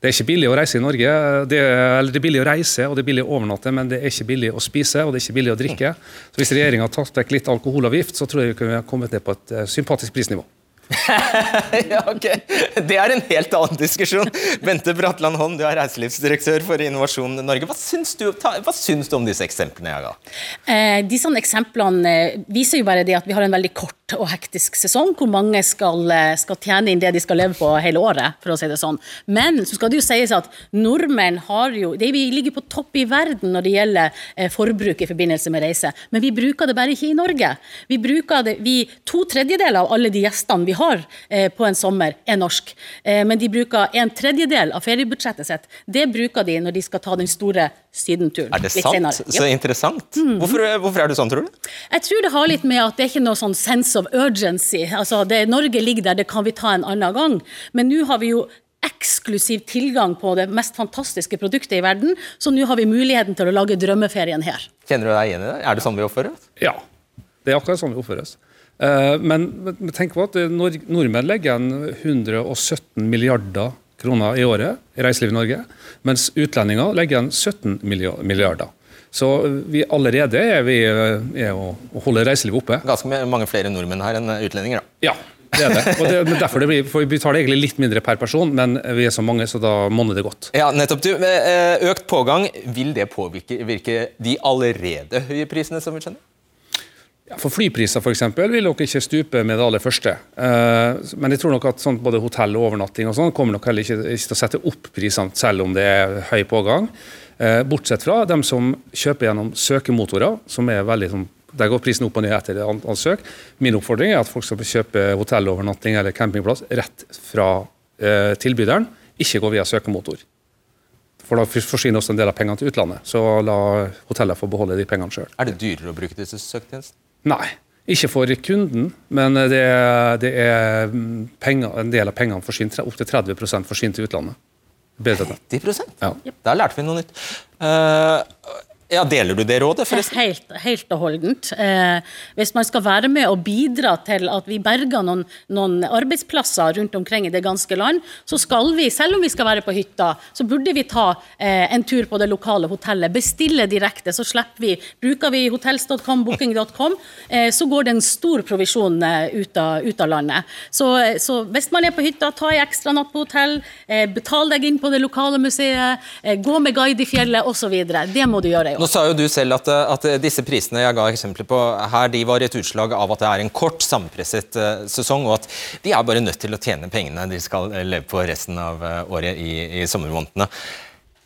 Det er ikke billig å reise i Norge. Det er, eller det er billig å reise og det er billig å overnatte, men det er ikke billig å spise og det er ikke billig å drikke. Så Hvis regjeringa har tatt vekk litt alkoholavgift, så tror jeg vi kunne kommet ned på et uh, sympatisk prisnivå. (laughs) ja, ok. Det er en helt annen diskusjon. Bente Bratland Holm, du er reiselivsdirektør for Innovasjon Norge. Hva syns du, hva syns du om disse eksemplene jeg ga? Eh, disse eksemplene viser jo bare det at vi har en veldig kort og hektisk sesong, hvor mange skal, eh, skal, tjene inn det de skal leve på hele året, for å si det sånn. Men så skal det jo sies at nordmenn har jo det, Vi ligger på topp i verden når det gjelder eh, forbruk i forbindelse med reise, men vi bruker det bare ikke i Norge. Vi bruker det, vi, To tredjedeler av alle de gjestene vi har eh, på en sommer, er norsk, men de bruker en tredjedel av feriebudsjettet sitt. Det bruker de når de skal ta den store sydenturen. Er det sant? Så interessant. Mm. Hvorfor, hvorfor, er det sånn, tror du? Jeg tror det har litt med at det er ikke noe sånn sense of urgency. Altså, det, Norge ligger der, det kan vi ta en annen gang. Men nå har vi jo eksklusiv tilgang på det mest fantastiske produktet i verden, så nå har vi muligheten til å lage drømmeferien her. Kjenner du deg igjen i det? Er det sånn vi oppfører oss? Ja, det er akkurat sånn vi oppfører oss. Eh, men, men tenk på at nordmenn legger igjen 117 milliarder kroner i året i reiseliv i Norge, mens utlendinger legger igjen 17 milliarder. Så vi allerede er vi er å, å holde reiselivet oppe. Ganske mange flere nordmenn her enn utlendinger, da. Ja, det er det. Og det, men derfor det blir, for Vi betaler egentlig litt mindre per person, men vi er så mange, så da monner det godt. Ja, nettopp. Du, eh, økt pågang, vil det påvirke de allerede høye prisene som vi skjønner? For Flypriser eksempel, vil nok ikke stupe med det aller første. Uh, men jeg tror nok at sånn, både hotell og overnatting og sånn kommer nok heller ikke, ikke, til å sette opp prisene selv om det er høy pågang. Uh, bortsett fra dem som kjøper gjennom søkemotorer, som er veldig sånn, der går prisen opp og ned etter antall søk. Min oppfordring er at folk skal kjøpe hotellovernatting eller campingplass rett fra uh, tilbyderen ikke gå via søkemotor. For da forsvinner også en del av pengene til utlandet. Så la hotellene få beholde de pengene sjøl. Er det dyrere å bruke disse søketjenestene? Nei, ikke for kunden, men det, det er penger, en del av pengene forsvinner, opptil 30 forsvinner til utlandet. Bedre enn det. 90 ja. Der lærte vi noe nytt. Uh, ja, Deler du det rådet, forresten? Helt, helt og holdent. Eh, hvis man skal være med og bidra til at vi berger noen, noen, arbeidsplasser rundt omkring i det ganske land, så skal vi, selv om vi skal være på hytta, så burde vi ta eh, en tur på det lokale hotellet. Bestille direkte, så slipper vi. Bruker vi hotels.com, booking.com, eh, så går det en stor provisjon eh, ut av, ut, av, landet. Så, så, hvis man er på hytta, ta en ekstra natt på hotell, eh, betal deg inn på det lokale museet, eh, gå med guide i fjellet osv. Det må du gjøre. Nå sa jo du selv at, at, disse prisene jeg ga eksempler på her, de var et utslag av at det er en kort, sammenpresset uh, sesong, og at de er bare nødt til å tjene pengene de skal leve på resten av uh, året i, i sommermånedene.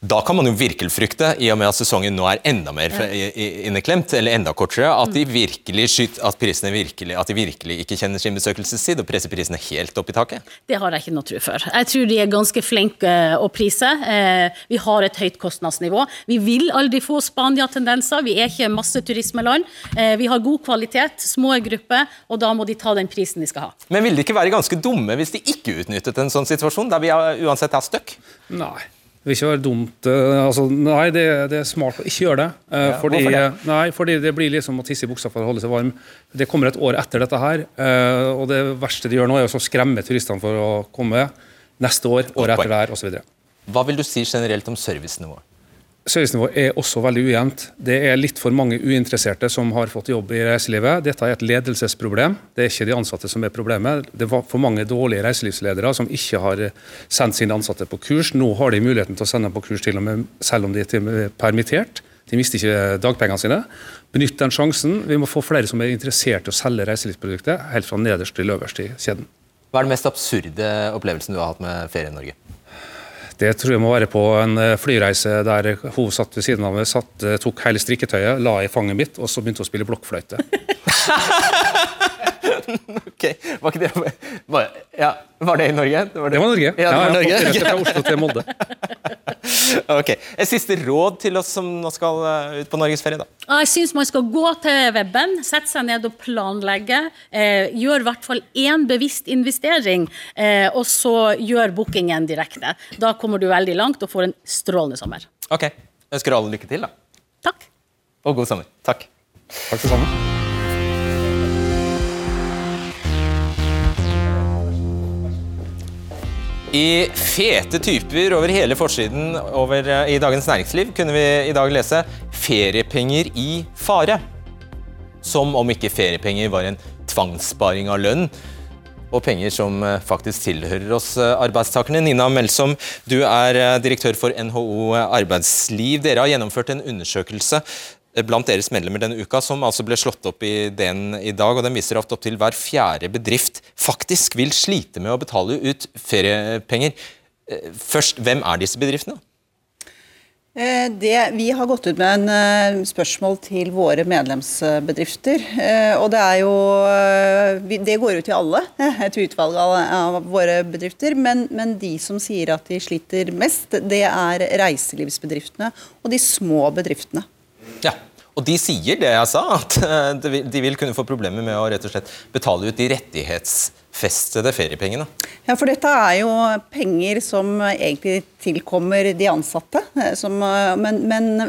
Da kan man jo virkelig frykte, i og med at sesongen nå er enda mer inneklemt, eller enda kortere, at, de virkelig at, virkelig, at de virkelig ikke kjenner sin besøkelsestid og presser prisene helt opp i taket? Det har jeg ikke noe tro for. Jeg tror de er ganske flinke å prise. Eh, vi har et høyt kostnadsnivå. Vi vil aldri få Spania-tendenser. Vi er ikke masse turismeland. vi har god kvalitet, små grupper, og da må de ta den prisen de skal ha. Men ville de ikke være ganske dumme hvis de ikke utnyttet en sånn situasjon, der vi uansett er stuck? Nei. Det vil ikke være dumt eh, altså, Nei, det, det, er smart å ikke gjøre det. Eh, ja, fordi, det? Nei, fordi det blir liksom å tisse i buksa for å holde seg varm. Det kommer et år etter dette her. Eh, og det verste de gjør nå, er å skremme turistene for å komme neste år, året etter der osv. Hva vil du si generelt om servicenivået? Servicenivået er også veldig ujevnt. Det er litt for mange uinteresserte som har fått jobb i reiselivet. Dette er et ledelsesproblem. Det er ikke de ansatte som er problemet. Det var for mange dårlige reiselivsledere som ikke har sendt sine ansatte på kurs. Nå har de muligheten til å sende dem på kurs til og med selv om de er permittert. De mister ikke dagpengene sine. Benytt den sjansen. Vi må få flere som er interessert i å selge reiselivsprodukter, helt fra nederst til øverst i kjeden. Hva er den mest absurde opplevelsen du har hatt med Ferie i Norge? Det tror jeg må være på en eh, flyreise der hun satt ved siden av meg, satt, eh, tok hele strikketøyet, la i fanget mitt, og så begynte hun å spille blokkfløyte. (laughs) (laughs) ok, Var ikke det var, ja, var det i Norge? Det var, det. Det var Norge. Ja, det var Norge. Ja, fra Oslo til Molde. (laughs) ok, Et siste råd til oss som nå skal eh, ut på norgesferie? da? Jeg syns man skal gå til weben, sette seg ned og planlegge. Eh, gjør i hvert fall én bevisst investering, eh, og så gjør bookingen direkte. Da kommer du veldig langt og får en strålende sommer. Ok, Ønsker alle lykke til, da. Takk. Og god sommer. Takk. Takk for sammen. I fete typer over hele forsiden over, eh, i Dagens Næringsliv kunne vi i dag lese 'Feriepenger i fare'. Som om ikke feriepenger var en tvangssparing av lønn, og penger som eh, faktisk tilhører oss eh, arbeidstakerne. Nina Melsom, du er direktør for NHO Arbeidsliv. Dere har gjennomført en undersøkelse blant deres medlemmer denne uka, som altså ble slått opp i DN i dag. og Den viser at opptil hver fjerde bedrift faktisk vil slite med å betale ut feriepenger. Eh, først, hvem er disse bedriftene? Eh, det, vi har gått ut med en uh, spørsmål til våre medlemsbedrifter. Og Det er jo Det går ut til alle, et utvalg av våre bedrifter. Men, men, de som sier at de sliter mest, det er reiselivsbedriftene og de små bedriftene. Ja, og de sier det jeg sa, at eh, de vil kunne få problemer med å rett og slett betale ut de rettighetsfestede feriepengene. Ja, for dette er jo penger som egentlig tilkommer de ansatte. Eh, som, eh, men, men,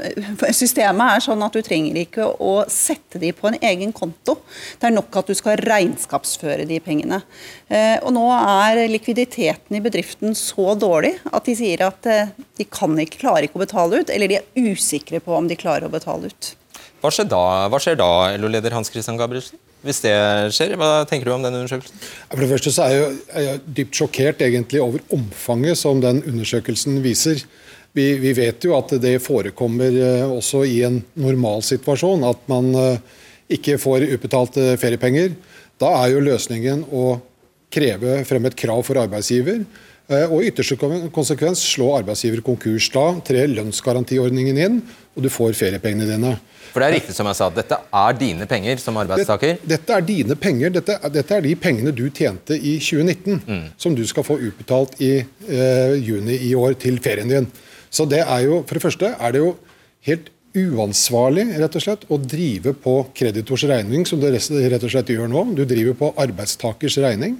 systemet er sånn at du trenger ikke å sette de på en egen konto. Det er nok at du skal regnskapsføre de pengene. Og nå er likviditeten i bedriften så dårlig at de sier at de kan ikke, klarer ikke å betale ut, eller de er usikre på om de klarer å betale ut. Hva skjer da, Hva skjer da LO-leder Hans Christian Gabrielsen? Hvis det skjer, Hva tenker du om den undersøkelsen? For det første så er jeg, er dypt sjokkert egentlig over omfanget som den undersøkelsen viser. Vi, vi, vet jo at det forekommer eh, også i en normalsituasjon at man eh, ikke får utbetalt eh, feriepenger. Da er jo løsningen å kreve frem et krav for arbeidsgiver Og i ytterste konsekvens slå arbeidsgiver konkurs. Da trer lønnsgarantiordningen inn, og du får feriepengene dine. For det er riktig som jeg sa, dette er dine penger som arbeidstaker. Dette, dette er dine penger. Dette, dette er de pengene du tjente i 2019, Mm. som du skal få utbetalt i eh, juni i år til ferien din. Så det er jo, for det første er det jo helt uansvarlig rett og slett, å drive på kreditors regning, som du rett og slett gjør nå. Du driver på arbeidstakers regning.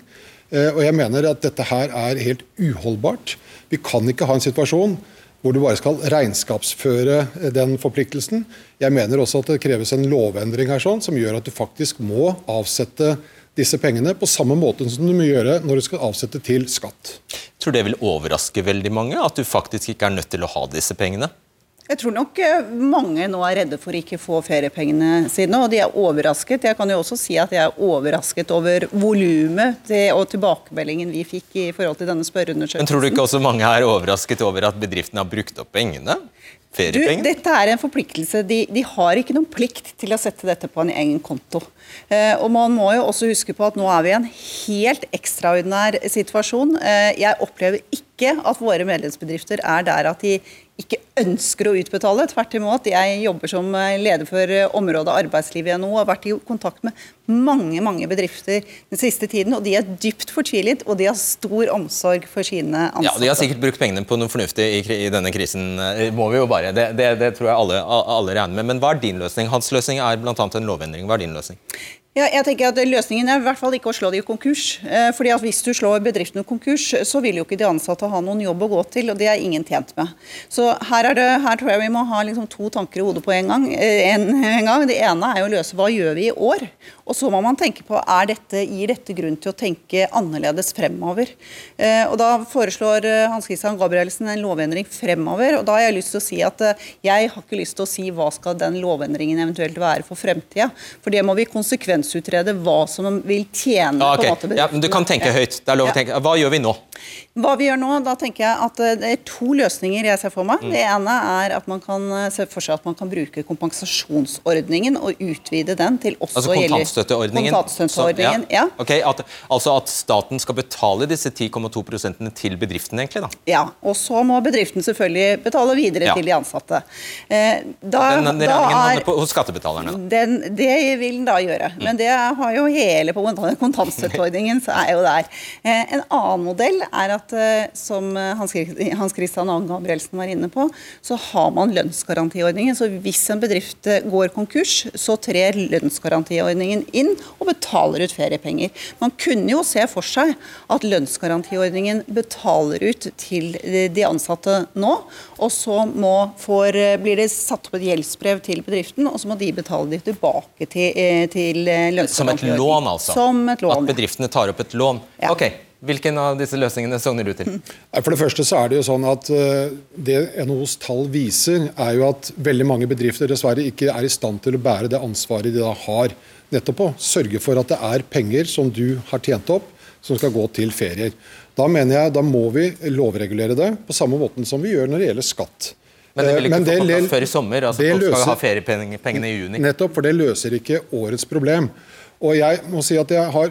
Eh, og jeg mener at dette her er helt uholdbart. Vi kan ikke ha en situasjon hvor du bare skal regnskapsføre eh, den forpliktelsen. Jeg mener også at det kreves en lovendring her sånn, som gjør at du faktisk må avsette disse pengene på samme måte som du må gjøre når du skal avsette til skatt. Jeg Tror det vil overraske veldig mange at du faktisk ikke er nødt til å ha disse pengene? Jeg tror nok eh, mange nå er redde for ikke få feriepengene sine, og de er overrasket. Jeg kan jo også si at jeg er overrasket over volumet og tilbakemeldingen vi fikk i forhold til denne spørreundersøkelsen. Men tror du ikke også mange er overrasket over at bedriftene har brukt opp pengene? Du, dette er en forpliktelse. De, de har ikke noen plikt til å sette dette på en egen konto. Eh, og Man må jo også huske på at nå er vi i en helt ekstraordinær situasjon. Eh, jeg opplever ikke at våre medlemsbedrifter er der at de ikke ønsker å utbetale. Tvert imot. Jeg jobber som eh, leder for eh, området arbeidsliv i NHO og har vært i kontakt med mange mange bedrifter den siste tiden. og De er dypt fortvilet og de har stor omsorg for sine ansatte. Ja, De har sikkert brukt pengene på noe fornuftig i, i denne krisen. eh, må vi jo bare. Det, det, det tror jeg alle, alle regner med. Men hva er din løsning? Hans løsning er bl.a. en lovendring. Hva er din løsning? Ja, jeg tenker at Løsningen er i hvert fall ikke å slå dem konkurs. Eh, fordi at Hvis du slår bedriftene konkurs, så vil jo ikke de ansatte ha noen jobb å gå til, og det er ingen tjent med. Så her, er det, her tror jeg vi må ha liksom to tanker i hodet på en gang. Eh, En, en gang. Det ene er å løse hva gjør vi i år? Og så må man tenke på er dette, gir dette grunn til å tenke annerledes fremover. Eh, og Da foreslår Hans Christian Gabrielsen en lovendring fremover. og Da har jeg lyst til å si at jeg har ikke lyst til å si hva skal den lovendringen eventuelt være for fremtida. For det må vi konsekvensutrede hva som vil tjene Ah, på en ok. måte ja, men Du kan tenke høyt. Det er lov å tenke. Hva gjør vi nå? Hva vi gjør nå, da tenker jeg at eh, det er to løsninger jeg ser for meg. Mm. Det ene er at man kan eh, se for seg at man kan bruke kompensasjonsordningen og utvide den til også Altså kontantstøtteordningen? Kontantstøtteordningen, Så- ja. Ok, at, Altså at staten skal betale disse 10,2 prosentene til bedriften, egentlig? da? Ja, og så må bedriften selvfølgelig betale videre Ja. til de ansatte. Eh, da, Den, den da er- på, hos skattebetalerne. da. Den, det vil den da gjøre. Mm. Men det har jo hele på kontantstøtteordningen, så er jo der. Eh, en annen modell er at, eh, som Hans, (laughs) Hans Christian Ann Gabrielsen var inne på, så har man lønnsgarantiordningen. Så hvis en bedrift eh, går konkurs, så trer lønnsgarantiordningen inn og betaler ut feriepenger. Man kunne jo se for seg at lønnsgarantiordningen betaler ut til de ansatte nå, og så må får, eh, blir det satt opp et gjeldsbrev til bedriften, og så må de betale det tilbake til, eh, til lønnsgarantiordningen. Som et lån, altså? Som et lån. At bedriftene tar opp et lån? Ja. Ok, Hvilken av disse løsningene sogner du til? For det første så er det jo sånn at eh, Det NHOs tall viser, er jo at veldig mange bedrifter dessverre ikke er i stand til å bære det ansvaret de da har. Nettopp å sørge for at det er penger som du har tjent opp, som skal gå til ferier. Da mener jeg, da må vi lovregulere det på samme måten som vi gjør når det gjelder skatt. Men det vil Eh, ikke få på le- plass før i sommer? altså Folk løser, skal ha feriepengene i juni. Nettopp, for det løser ikke årets problem. Og jeg må si at jeg har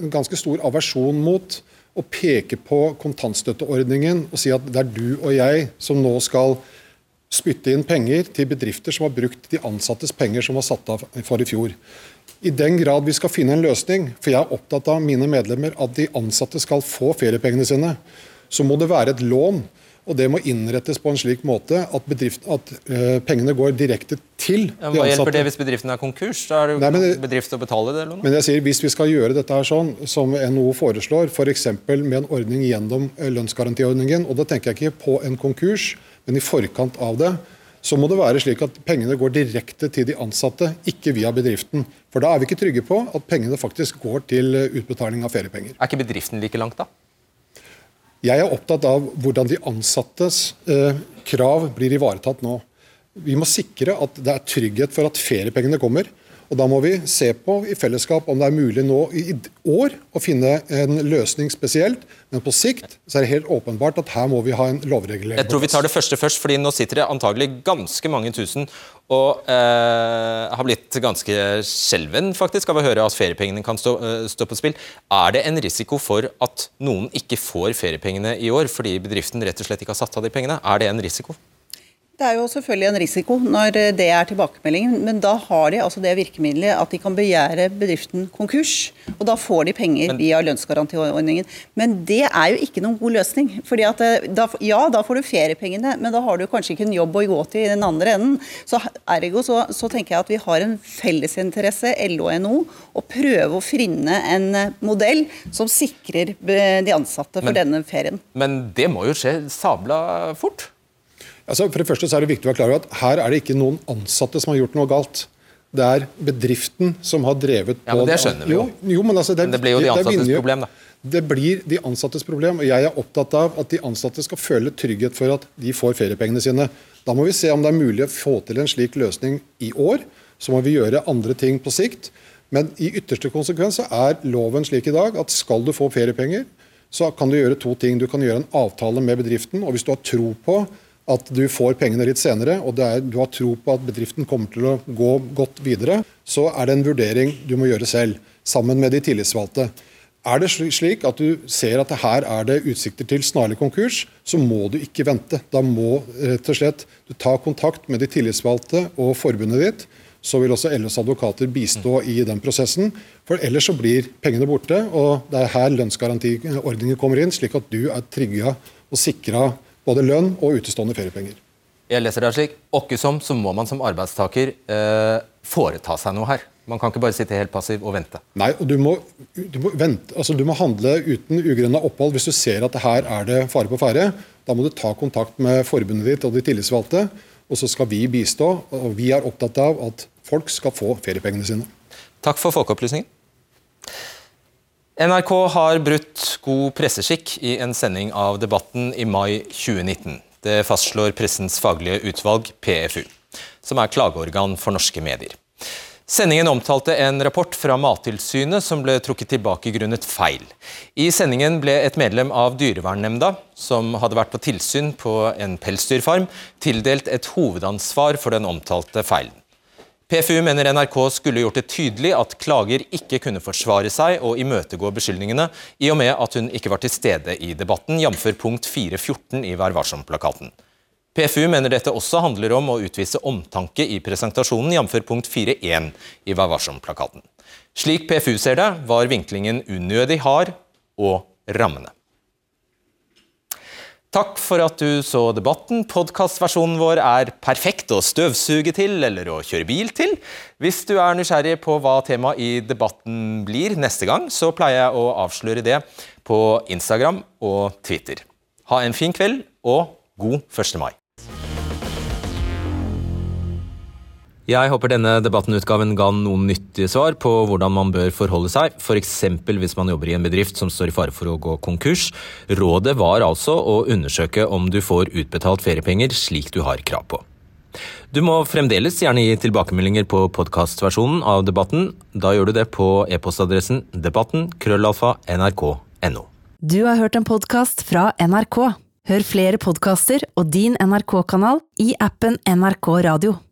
en ganske stor aversjon mot å peke på kontantstøtteordningen og si at det er du og jeg som nå skal spytte inn penger til bedrifter som har brukt de ansattes penger som var satt av for i fjor. I den grad vi skal finne en løsning, for jeg er opptatt av mine medlemmer at de ansatte skal få feriepengene sine, så må det være et lån. Og det må innrettes på en slik måte at, bedrift, at uh, pengene går direkte til Ja, de Hva hjelper ansatte. det hvis bedriften er konkurs? Da er det jo Nei, men bedrift å betale det lånet. Men jeg sier, hvis vi skal gjøre dette her sånn, som NHO foreslår, f.eks. med en ordning gjennom eh, lønnsgarantiordningen, og da tenker jeg ikke på en konkurs, men i forkant av det, så må det være slik at pengene går direkte til de ansatte, ikke via bedriften. For da er vi ikke trygge på at pengene faktisk går til eh, utbetaling av feriepenger. Er ikke bedriften like langt, da? Jeg er opptatt av hvordan de ansattes eh, krav blir ivaretatt nå. Vi må sikre at det er trygghet for at feriepengene kommer. Og Da må vi se på i fellesskap om det er mulig nå i år å finne en løsning spesielt. Men på sikt så er det helt åpenbart at her må vi ha en lovregulering. Jeg tror vi tar det første først, fordi nå sitter det antagelig ganske mange tusen og eh, har blitt ganske skjelven faktisk av å høre at feriepengene kan stå, eh, stå, på spill. Er det en risiko for at noen ikke får feriepengene i år fordi bedriften rett og slett ikke har satt av de pengene? Er det en risiko? Det er jo selvfølgelig en risiko når det er tilbakemeldingen, men da har de altså det virkemidlet at de kan begjære bedriften konkurs, og da får de penger via lønnsgarantiordningen. Men det er jo ikke noen god løsning. fordi at eh, da, Ja, da får du feriepengene, men da har du kanskje ikke en jobb å gå til i den andre enden. Så ergo så, så tenker jeg at vi har en fellesinteresse, LO og NHO, å prøve å finne en modell som sikrer de ansatte for men, denne ferien. Men det må jo skje sabla fort? Altså, for det første så er det viktig å være klar over at Her er det ikke noen ansatte som har gjort noe galt. Det er bedriften som har drevet på Ja, men Det skjønner vi jo. jo, jo men, altså, det, men det blir jo de ansattes problem, da. Det blir de ansattes problem. og Jeg er opptatt av at de ansatte skal føle trygghet for at de får feriepengene sine. Da må vi se om det er mulig å få til en slik løsning i år. Så må vi gjøre andre ting på sikt. Men i ytterste konsekvens er loven slik i dag at skal du få feriepenger, så kan du gjøre to ting. Du kan gjøre en avtale med bedriften, og hvis du har tro på at du får pengene litt senere, og er, du har tro på at bedriften kommer til å gå godt videre, så er det en vurdering du må gjøre selv, sammen med de tillitsvalgte. Er det slik at du ser at her er det utsikter til snarlig konkurs, så må du ikke vente. Da må rett og slett du ta kontakt med de tillitsvalgte og forbundet ditt. Så vil også LOs advokater bistå i den prosessen. For ellers så blir pengene borte, og det er her lønnsgarantiordningen kommer inn, slik at du er trygga og sikra både lønn og utestående feriepenger. Jeg leser det slik. Åkkesom så må man som arbeidstaker eh, foreta seg noe her. Man kan ikke bare sitte helt passiv og vente. Nei, og du må, du må, vente, altså du må handle uten ugrunna opphold hvis du ser at her er det fare på ferde. Da må du ta kontakt med forbundet ditt og de tillitsvalgte, og så skal vi bistå. og Vi er opptatt av at folk skal få feriepengene sine. Takk for folkeopplysningen. NRK har brutt god presseskikk i en sending av Debatten i mai 2019. Det fastslår Pressens faglige utvalg, PFU, som er klageorgan for norske medier. Sendingen omtalte en rapport fra Mattilsynet som ble trukket tilbake grunnet feil. I sendingen ble et medlem av Dyrevernnemnda, som hadde vært på tilsyn på en pelsdyrfarm, tildelt et hovedansvar for den omtalte feilen. PFU mener NRK skulle gjort det tydelig at klager ikke kunne forsvare seg og imøtegå beskyldningene, i og med at hun ikke var til stede i debatten, jf. punkt 4.14 i Vær varsom-plakaten. PFU mener dette også handler om å utvise omtanke i presentasjonen, jf. punkt 4.1 i Vær varsom-plakaten. Slik PFU ser det, var vinklingen unødig hard og rammende. Takk for at du så debatten. Podkastversjonen vår er perfekt å støvsuge til eller å kjøre bil til. Hvis du er nysgjerrig på hva temaet i debatten blir neste gang, så pleier jeg å avsløre det på Instagram og Twitter. Ha en fin kveld og god 1. mai. Jeg håper denne debattenutgaven ga noen nyttige svar på hvordan man bør forholde seg, f.eks. hvis man jobber i en bedrift som står i fare for å gå konkurs. Rådet var altså å undersøke om du får utbetalt feriepenger slik du har krav på. Du må fremdeles gjerne gi tilbakemeldinger på podkastversjonen av debatten. Da gjør du det på e-postadressen debatten krøllalfa nrk.no. Du har hørt en podkast fra NRK. Hør flere podkaster og din NRK-kanal i appen NRK Radio.